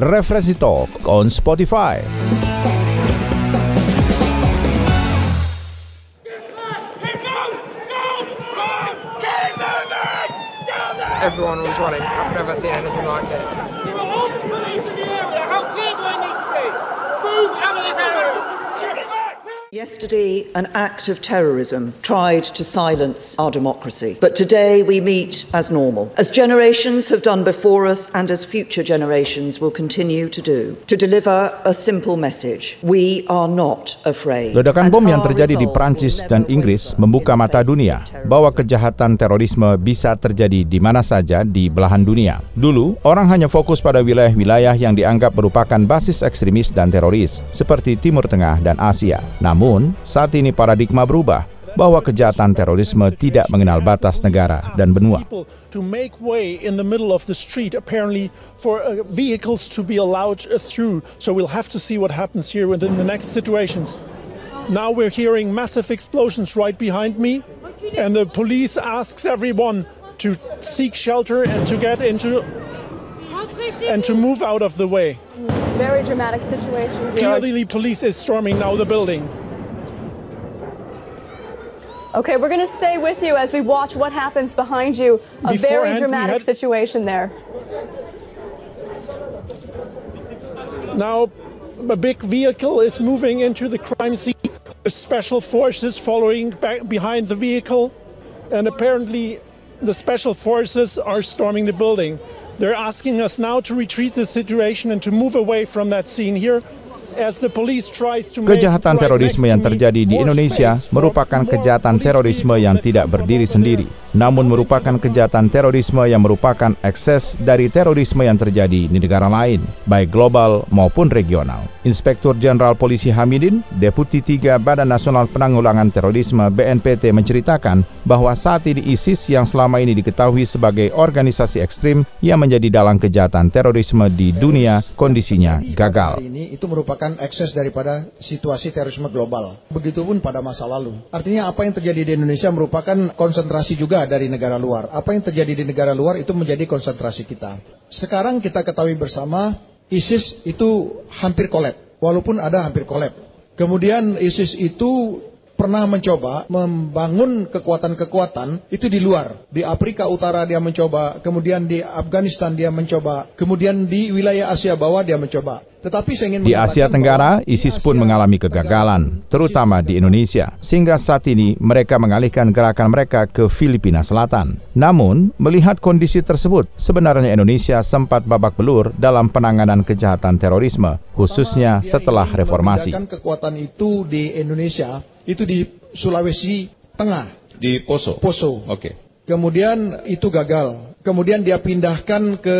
Referensi Talk on Spotify. Everyone was running. I've never seen anything like it. Yesterday, an act of terrorism tried to silence our democracy. But today, we meet as normal, as generations have done before us and as future generations will continue to do, to deliver a simple message. We are not afraid. Ledakan bom yang terjadi di Prancis dan Inggris membuka mata dunia bahwa kejahatan terorisme bisa terjadi di mana saja di belahan dunia. Dulu, orang hanya fokus pada wilayah-wilayah yang dianggap merupakan basis ekstremis dan teroris, seperti Timur Tengah dan Asia. Namun, saat ini paradigma berubah bahwa kejahatan terorisme tidak mengenal batas negara dan benua. people to make way in the middle of the street, apparently for uh, vehicles to be allowed uh, through. So we'll have to see what happens here within the next situations. Now we're hearing massive explosions right behind me, and the police asks everyone to seek shelter and to get into and to move out of the way. Very dramatic situation. Georg. Clearly, police is storming now the building. Okay, we're going to stay with you as we watch what happens behind you. A very Beforehand, dramatic had- situation there. Now, a big vehicle is moving into the crime scene. There's special forces following back behind the vehicle, and apparently, the special forces are storming the building. They're asking us now to retreat the situation and to move away from that scene here. Kejahatan terorisme yang terjadi di Indonesia merupakan kejahatan terorisme yang tidak berdiri sendiri, namun merupakan kejahatan terorisme yang merupakan ekses dari terorisme yang terjadi di negara lain, baik global maupun regional. Inspektur Jenderal Polisi Hamidin, Deputi 3 Badan Nasional Penanggulangan Terorisme BNPT menceritakan bahwa saat ini ISIS yang selama ini diketahui sebagai organisasi ekstrim yang menjadi dalang kejahatan terorisme di dunia kondisinya gagal. Ini itu merupakan ekses daripada situasi terorisme global. Begitupun pada masa lalu. Artinya apa yang terjadi di Indonesia merupakan konsentrasi juga dari negara luar. Apa yang terjadi di negara luar itu menjadi konsentrasi kita. Sekarang kita ketahui bersama ISIS itu hampir kolab. Walaupun ada hampir kolab. Kemudian ISIS itu pernah mencoba membangun kekuatan-kekuatan itu di luar. Di Afrika Utara dia mencoba, kemudian di Afghanistan dia mencoba, kemudian di wilayah Asia bawah dia mencoba. Tetapi saya ingin Di Asia Tenggara, ISIS pun Asia mengalami kegagalan, terutama di Indonesia, sehingga saat ini mereka mengalihkan gerakan mereka ke Filipina Selatan. Namun, melihat kondisi tersebut, sebenarnya Indonesia sempat babak belur dalam penanganan kejahatan terorisme, khususnya setelah reformasi. kekuatan itu di Indonesia, itu di Sulawesi Tengah, Di Poso. Poso. Oke. Kemudian itu gagal. Kemudian dia pindahkan ke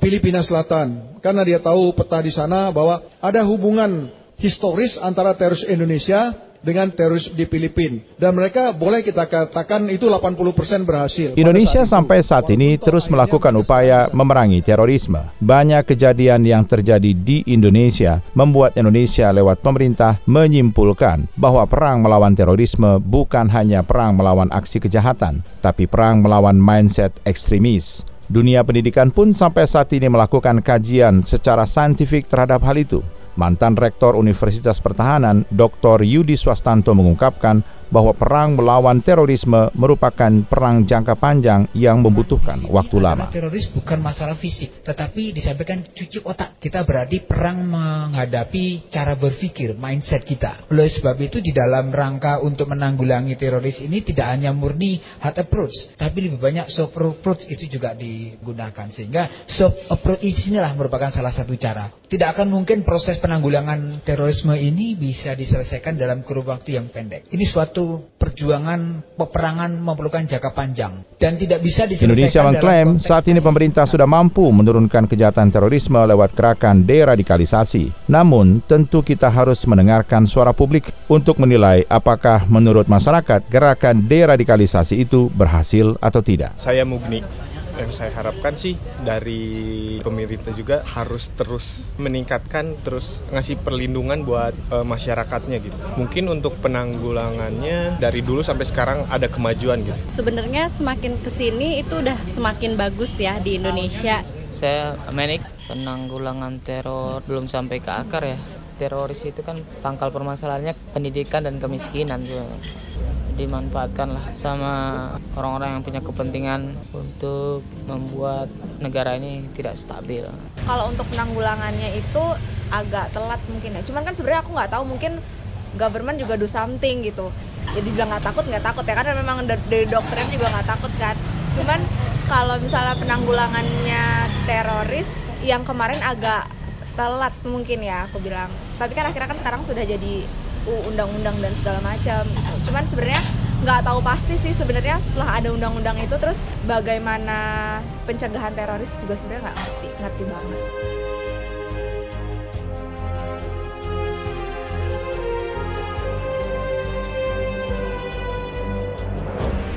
Filipina Selatan karena dia tahu peta di sana bahwa ada hubungan historis antara teroris Indonesia dengan teroris di Filipina dan mereka boleh kita katakan itu 80% berhasil. Indonesia saat itu, sampai saat ini terus melakukan upaya memerangi terorisme. Banyak kejadian yang terjadi di Indonesia membuat Indonesia lewat pemerintah menyimpulkan bahwa perang melawan terorisme bukan hanya perang melawan aksi kejahatan, tapi perang melawan mindset ekstremis. Dunia pendidikan pun sampai saat ini melakukan kajian secara saintifik terhadap hal itu. Mantan Rektor Universitas Pertahanan, Dr. Yudi Swastanto mengungkapkan bahwa perang melawan terorisme merupakan perang jangka panjang yang membutuhkan waktu lama. Teroris bukan masalah fisik, tetapi disampaikan cuci otak. Kita berarti perang menghadapi cara berpikir, mindset kita. Oleh sebab itu di dalam rangka untuk menanggulangi teroris ini tidak hanya murni hard approach, tapi lebih banyak soft approach itu juga digunakan. Sehingga soft approach inilah merupakan salah satu cara. Tidak akan mungkin proses penanggulangan terorisme ini bisa diselesaikan dalam kurun waktu yang pendek. Ini suatu perjuangan peperangan memerlukan jangka panjang dan tidak bisa diselesaikan Indonesia mengklaim saat ini pemerintah sudah mampu menurunkan kejahatan terorisme lewat gerakan deradikalisasi. Namun, tentu kita harus mendengarkan suara publik untuk menilai apakah menurut masyarakat gerakan deradikalisasi itu berhasil atau tidak. Saya Mugni. Yang saya harapkan sih dari pemerintah juga harus terus meningkatkan, terus ngasih perlindungan buat eh, masyarakatnya gitu. Mungkin untuk penanggulangannya dari dulu sampai sekarang ada kemajuan gitu. Sebenarnya semakin ke sini itu udah semakin bagus ya di Indonesia. Saya Menik penanggulangan teror belum sampai ke akar ya. Teroris itu kan pangkal permasalahannya pendidikan dan kemiskinan sebenarnya. Dimanfaatkan lah sama orang-orang yang punya kepentingan untuk membuat negara ini tidak stabil. Kalau untuk penanggulangannya itu agak telat mungkin ya. Cuman kan sebenarnya aku nggak tahu mungkin government juga do something gitu. Jadi bilang nggak takut nggak takut ya karena memang dari dokternya juga nggak takut kan. Cuman kalau misalnya penanggulangannya teroris yang kemarin agak telat mungkin ya aku bilang. Tapi kan akhirnya kan sekarang sudah jadi undang-undang dan segala macam. Cuman sebenarnya nggak tahu pasti sih sebenarnya setelah ada undang-undang itu terus bagaimana pencegahan teroris juga sebenarnya nggak ngerti ngerti banget.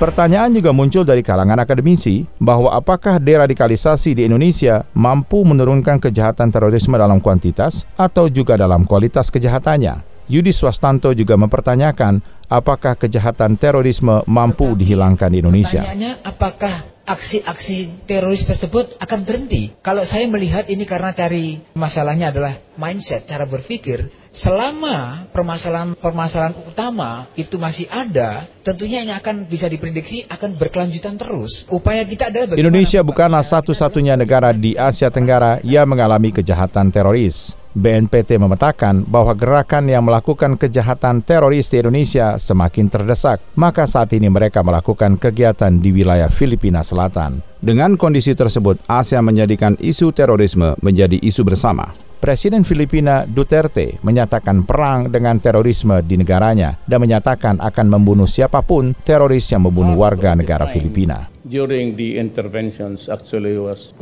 Pertanyaan juga muncul dari kalangan akademisi bahwa apakah deradikalisasi di Indonesia mampu menurunkan kejahatan terorisme dalam kuantitas atau juga dalam kualitas kejahatannya. Yudi Swastanto juga mempertanyakan apakah kejahatan terorisme mampu dihilangkan di Indonesia. Pertanyaannya apakah aksi-aksi teroris tersebut akan berhenti? Kalau saya melihat ini karena cari masalahnya adalah mindset, cara berpikir, selama permasalahan-permasalahan utama itu masih ada, tentunya ini akan bisa diprediksi akan berkelanjutan terus. Upaya kita adalah Indonesia bukanlah satu-satunya negara di Asia Tenggara yang mengalami kejahatan teroris. BNPT memetakan bahwa gerakan yang melakukan kejahatan teroris di Indonesia semakin terdesak, maka saat ini mereka melakukan kegiatan di wilayah Filipina Selatan. Dengan kondisi tersebut, Asia menjadikan isu terorisme menjadi isu bersama. Presiden Filipina Duterte menyatakan perang dengan terorisme di negaranya dan menyatakan akan membunuh siapa pun teroris yang membunuh warga negara Filipina. During the interventions actually was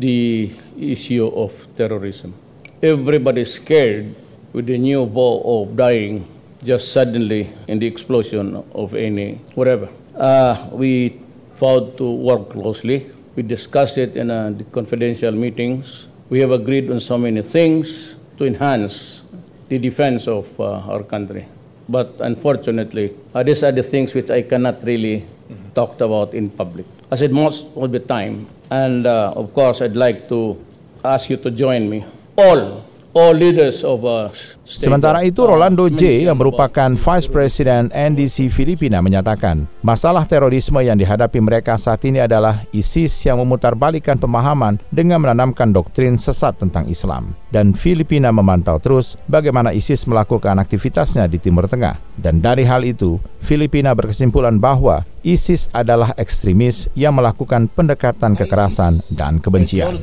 the issue of terrorism. Everybody's scared with the new ball of dying just suddenly in the explosion of any whatever. Uh, we vowed to work closely. We discussed it in uh, the confidential meetings. We have agreed on so many things to enhance the defense of uh, our country. But unfortunately, uh, these are the things which I cannot really talk about in public. I said most of the time, and uh, of course, I'd like to ask you to join me. All all leaders of uh, Sementara itu, Rolando J. yang merupakan Vice President NDC Filipina menyatakan, masalah terorisme yang dihadapi mereka saat ini adalah ISIS yang memutarbalikkan pemahaman dengan menanamkan doktrin sesat tentang Islam. Dan Filipina memantau terus bagaimana ISIS melakukan aktivitasnya di Timur Tengah. Dan dari hal itu, Filipina berkesimpulan bahwa ISIS adalah ekstremis yang melakukan pendekatan kekerasan dan kebencian.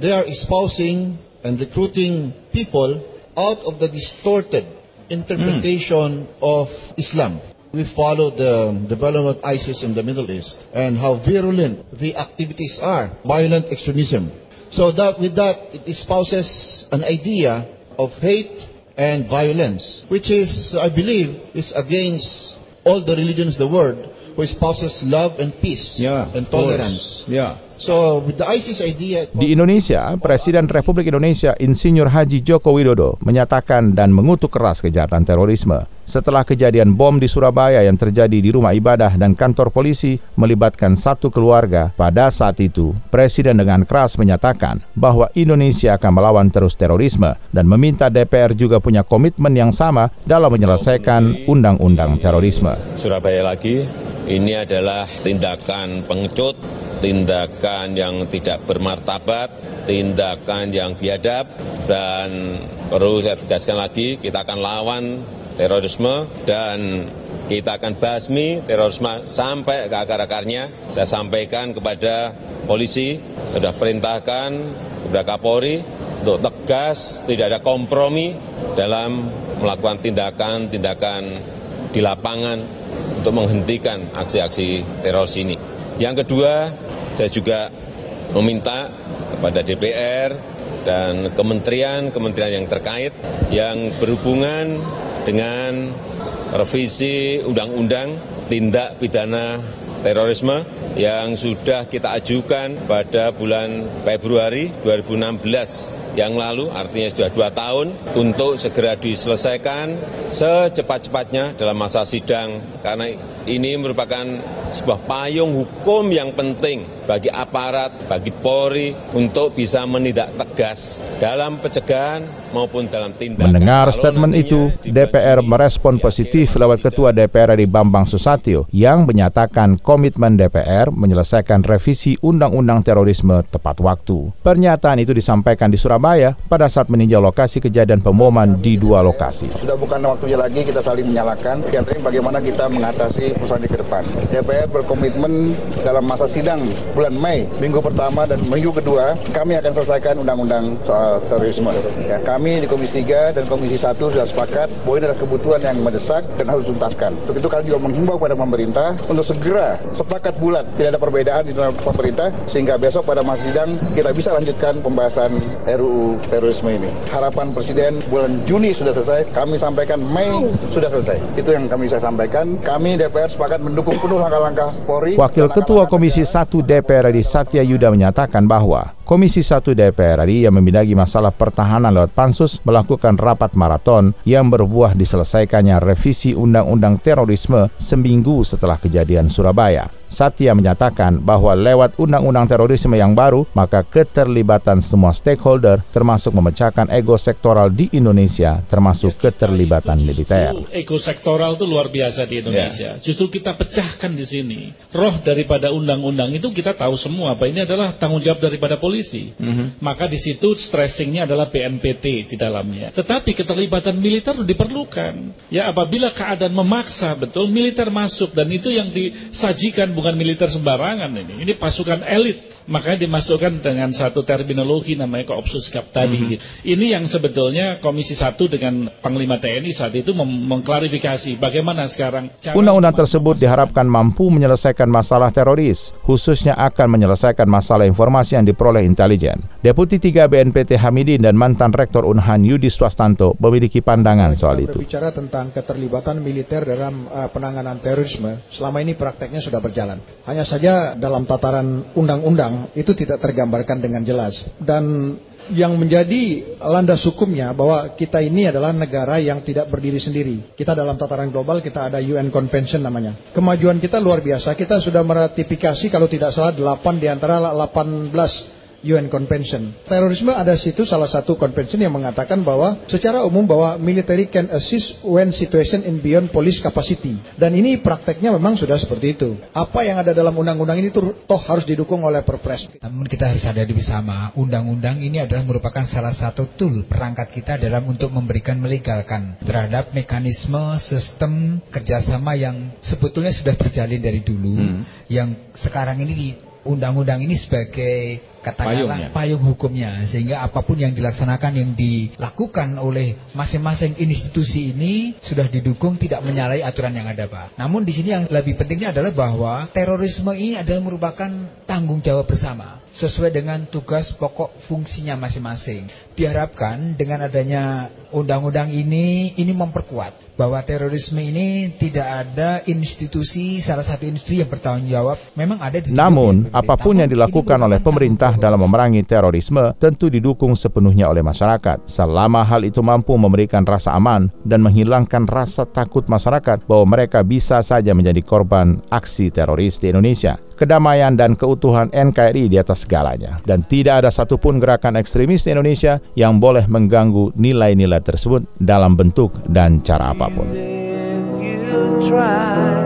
They are espousing and recruiting people out of the distorted interpretation mm. of Islam. We follow the development of ISIS in the Middle East and how virulent the activities are, violent extremism. So that with that, it espouses an idea of hate and violence, which is, I believe, is against all the religions of the world, who espouses love and peace yeah, and tolerance. Yeah. So, with the ISIS idea... Di Indonesia, Presiden Republik Indonesia Insinyur Haji Joko Widodo menyatakan dan mengutuk keras kejahatan terorisme setelah kejadian bom di Surabaya yang terjadi di rumah ibadah dan kantor polisi melibatkan satu keluarga. Pada saat itu, Presiden dengan keras menyatakan bahwa Indonesia akan melawan terus terorisme dan meminta DPR juga punya komitmen yang sama dalam menyelesaikan undang-undang terorisme. Surabaya lagi, ini adalah tindakan pengecut tindakan yang tidak bermartabat, tindakan yang biadab, dan perlu saya tegaskan lagi, kita akan lawan terorisme dan kita akan basmi terorisme sampai ke akar-akarnya. Saya sampaikan kepada polisi, sudah perintahkan kepada Kapolri untuk tegas, tidak ada kompromi dalam melakukan tindakan-tindakan di lapangan untuk menghentikan aksi-aksi teroris ini. Yang kedua, saya juga meminta kepada DPR dan kementerian-kementerian yang terkait yang berhubungan dengan revisi undang-undang tindak pidana terorisme yang sudah kita ajukan pada bulan Februari 2016 yang lalu, artinya sudah dua tahun, untuk segera diselesaikan secepat-cepatnya dalam masa sidang, karena ini merupakan sebuah payung hukum yang penting bagi aparat, bagi Polri untuk bisa menindak tegas dalam pencegahan maupun dalam tindakan. Mendengar statement itu, DPR merespon positif lewat Ketua DPR RI Bambang Susatyo yang menyatakan komitmen DPR menyelesaikan revisi Undang-Undang Terorisme tepat waktu. Pernyataan itu disampaikan di Surabaya pada saat meninjau lokasi kejadian pemboman di dua lokasi. Sudah bukan waktunya lagi kita saling menyalahkan, yang penting bagaimana kita mengatasi perusahaan ke depan. DPR berkomitmen dalam masa sidang bulan Mei, minggu pertama dan minggu kedua, kami akan selesaikan undang-undang soal terorisme. Ya, kami di Komisi 3 dan Komisi 1 sudah sepakat bahwa ini adalah kebutuhan yang mendesak dan harus dituntaskan. Untuk itu kami juga menghimbau kepada pemerintah untuk segera sepakat bulat, tidak ada perbedaan di dalam pemerintah, sehingga besok pada masa sidang kita bisa lanjutkan pembahasan RUU terorisme ini. Harapan Presiden bulan Juni sudah selesai, kami sampaikan Mei sudah selesai. Itu yang kami bisa sampaikan. Kami DPR sepakat mendukung penuh langkah-langkah Polri. Wakil Ketua Komisi 1 DPR RI Satya Yuda menyatakan bahwa Komisi 1 DPR RI yang membidagi masalah pertahanan lewat Pansus melakukan rapat maraton yang berbuah diselesaikannya revisi Undang-Undang Terorisme seminggu setelah kejadian Surabaya. Satya menyatakan bahwa lewat undang-undang terorisme yang baru, maka keterlibatan semua stakeholder termasuk memecahkan ego sektoral di Indonesia, termasuk keterlibatan militer. Ego sektoral itu luar biasa di Indonesia. Yeah. Justru kita pecahkan di sini. Roh daripada undang-undang itu kita tahu semua, Pak. Ini adalah tanggung jawab daripada polisi. Mm -hmm. Maka di situ stressingnya adalah BNPT di dalamnya. Tetapi keterlibatan militer diperlukan. Ya apabila keadaan memaksa betul militer masuk dan itu yang disajikan bukan militer sembarangan ini. Ini pasukan elit. Makanya dimasukkan dengan satu terminologi namanya koopsus gap tadi. Mm -hmm. Ini yang sebetulnya Komisi 1 dengan Panglima TNI saat itu mengklarifikasi bagaimana sekarang. Undang-undang tersebut diharapkan mampu menyelesaikan masalah teroris, khususnya akan menyelesaikan masalah informasi yang diperoleh intelijen. Deputi 3 BNPT Hamidin dan mantan Rektor Unhan Yudi Swastanto memiliki pandangan soal itu. Berbicara tentang keterlibatan militer dalam uh, penanganan terorisme, selama ini prakteknya sudah berjalan. Hanya saja dalam tataran undang-undang itu tidak tergambarkan dengan jelas. Dan yang menjadi landas hukumnya bahwa kita ini adalah negara yang tidak berdiri sendiri. Kita dalam tataran global kita ada UN Convention namanya. Kemajuan kita luar biasa. Kita sudah meratifikasi kalau tidak salah 8 di antara 18 UN Convention. Terorisme ada situ salah satu convention yang mengatakan bahwa secara umum bahwa military can assist when situation in beyond police capacity. Dan ini prakteknya memang sudah seperti itu. Apa yang ada dalam undang-undang ini tuh toh harus didukung oleh perpres. Namun kita harus sadari bersama, undang-undang ini adalah merupakan salah satu tool perangkat kita dalam untuk memberikan melegalkan terhadap mekanisme sistem kerjasama yang sebetulnya sudah terjalin dari dulu, hmm. yang sekarang ini undang-undang ini sebagai katakanlah payung, payung hukumnya sehingga apa pun yang dilaksanakan yang dilakukan oleh masing-masing institusi ini sudah didukung tidak menyalahi aturan yang ada Pak. Namun di sini yang lebih pentingnya adalah bahwa terorisme ini adalah merupakan tanggung jawab bersama sesuai dengan tugas pokok fungsinya masing-masing. Diharapkan dengan adanya undang-undang ini ini memperkuat bahwa terorisme ini tidak ada institusi salah satu institusi yang bertanggung jawab. Memang ada di Namun apa pun yang dilakukan oleh pemerintah dalam memerangi terorisme tentu didukung sepenuhnya oleh masyarakat. Selama hal itu mampu memberikan rasa aman dan menghilangkan rasa takut masyarakat bahwa mereka bisa saja menjadi korban aksi teroris di Indonesia kedamaian dan keutuhan NKRI di atas segalanya. Dan tidak ada satupun gerakan ekstremis di Indonesia yang boleh mengganggu nilai-nilai tersebut dalam bentuk dan cara apa pun. sky